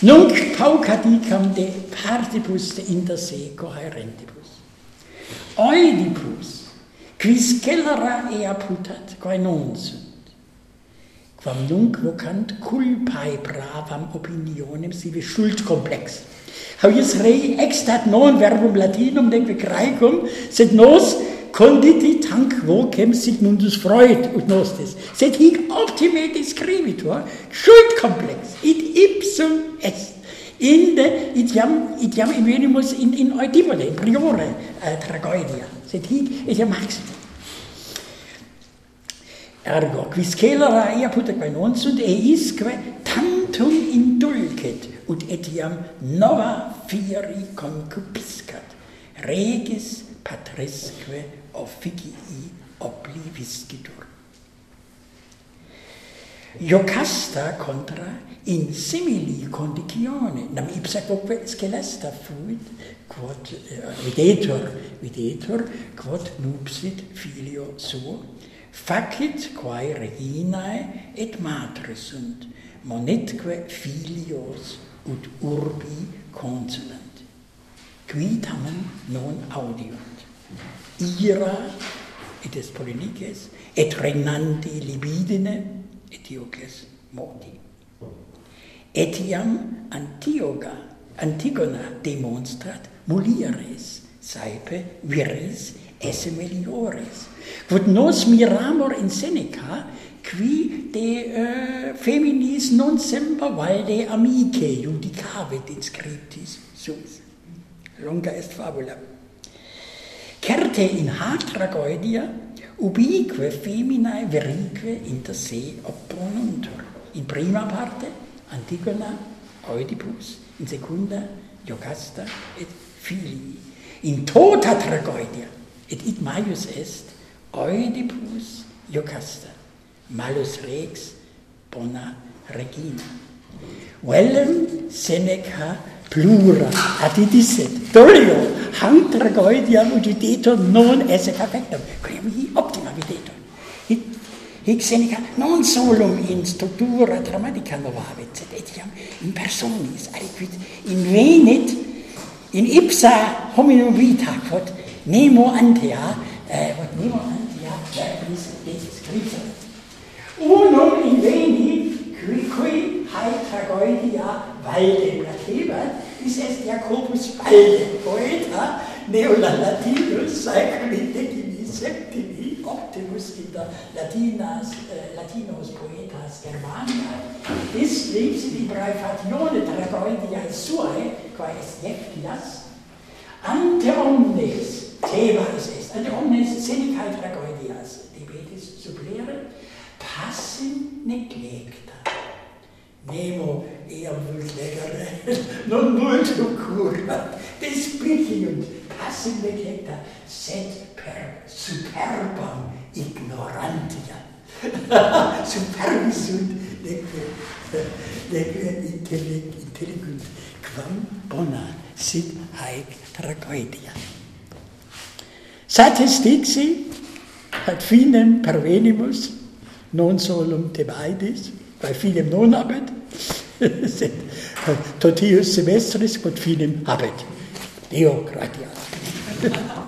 Nunc paucadicam de partibus de inter se coherentibus. Oedipus, quis celera ea putat, quae non sunt. Quam nunc vocant culpae bravam opinionem sive schuld complex. Havius rei extat non verbum latinum denque graecum, sed nos conditi tanc vocem sit mundus freud ut nostis. Sed hic optime describitur, schuld complex, it ipsum est. Inde itiam itiam evenimus in in Eudipode priore uh, eh, tragoedia Sed hic etiam maximum. Ergo, quis celera ea quae non sunt eisque tantum indulcet, ut etiam nova fieri concupiscat, regis patrisque officii obliviscitur. Iocasta contra in simili condicione nam ipsa quoque scelesta fuit quod eh, uh, videtur videtur quod nupsit filio suo facit quae reginae et matre sunt monetque filios ut urbi consulant qui tamen non audiunt. Ira et est polinices et regnanti libidine Eteokles modi. Etiam Antioga, Antigona demonstrat mulieres, saepe viris esse meliores. Quod nos miramur in Seneca, qui de uh, feminis non semper valde amice judicavit inscriptis sus. Longa est fabula. Certe in hatra goedia, ubique feminae verique inter se opponuntur. In prima parte, Antigona, Oedipus, in secunda, Jocasta et filii. In tota tragoedia, et it maius est, Oedipus, Jocasta, malus rex, bona regina. Vellem Seneca plura adidisset, dolio, hautrgoidiam udidetur non esse perfectum, quem hi optima videtur. Hic, hic Seneca non solum in structura dramatica novavit, sed etiam in personis, aliquid invenit in ipsa hominum vita, quod nemo antea, eh, quod nemo antea eh, verbis descriptor. Unum inveni, qui, qui haetragoidia valde placebat, ist es Jakobus Pallengold, Neolalatinus, Saeculite Gini, Septimi, Optimus in der Latinas, äh, Latinos Poetas Germania, ist links librae fatione tra goidiae suae, qua es jeftias, ante omnes, Thema ist es, ante omnes senicae tra goidias, zu supplere, passen neglecti. nemo iam vult legere, non multum cura, despiciunt, passim legeta, sed per superbam ignorantia. Superbi sunt, neque, neque intellect, intelligut, quam bona sit haec tragoedia. Satis dixi, ad finem pervenimus, non solum te vaidis, vai finem non abet, sed eh, totius semestris quod finem habet deo gratias.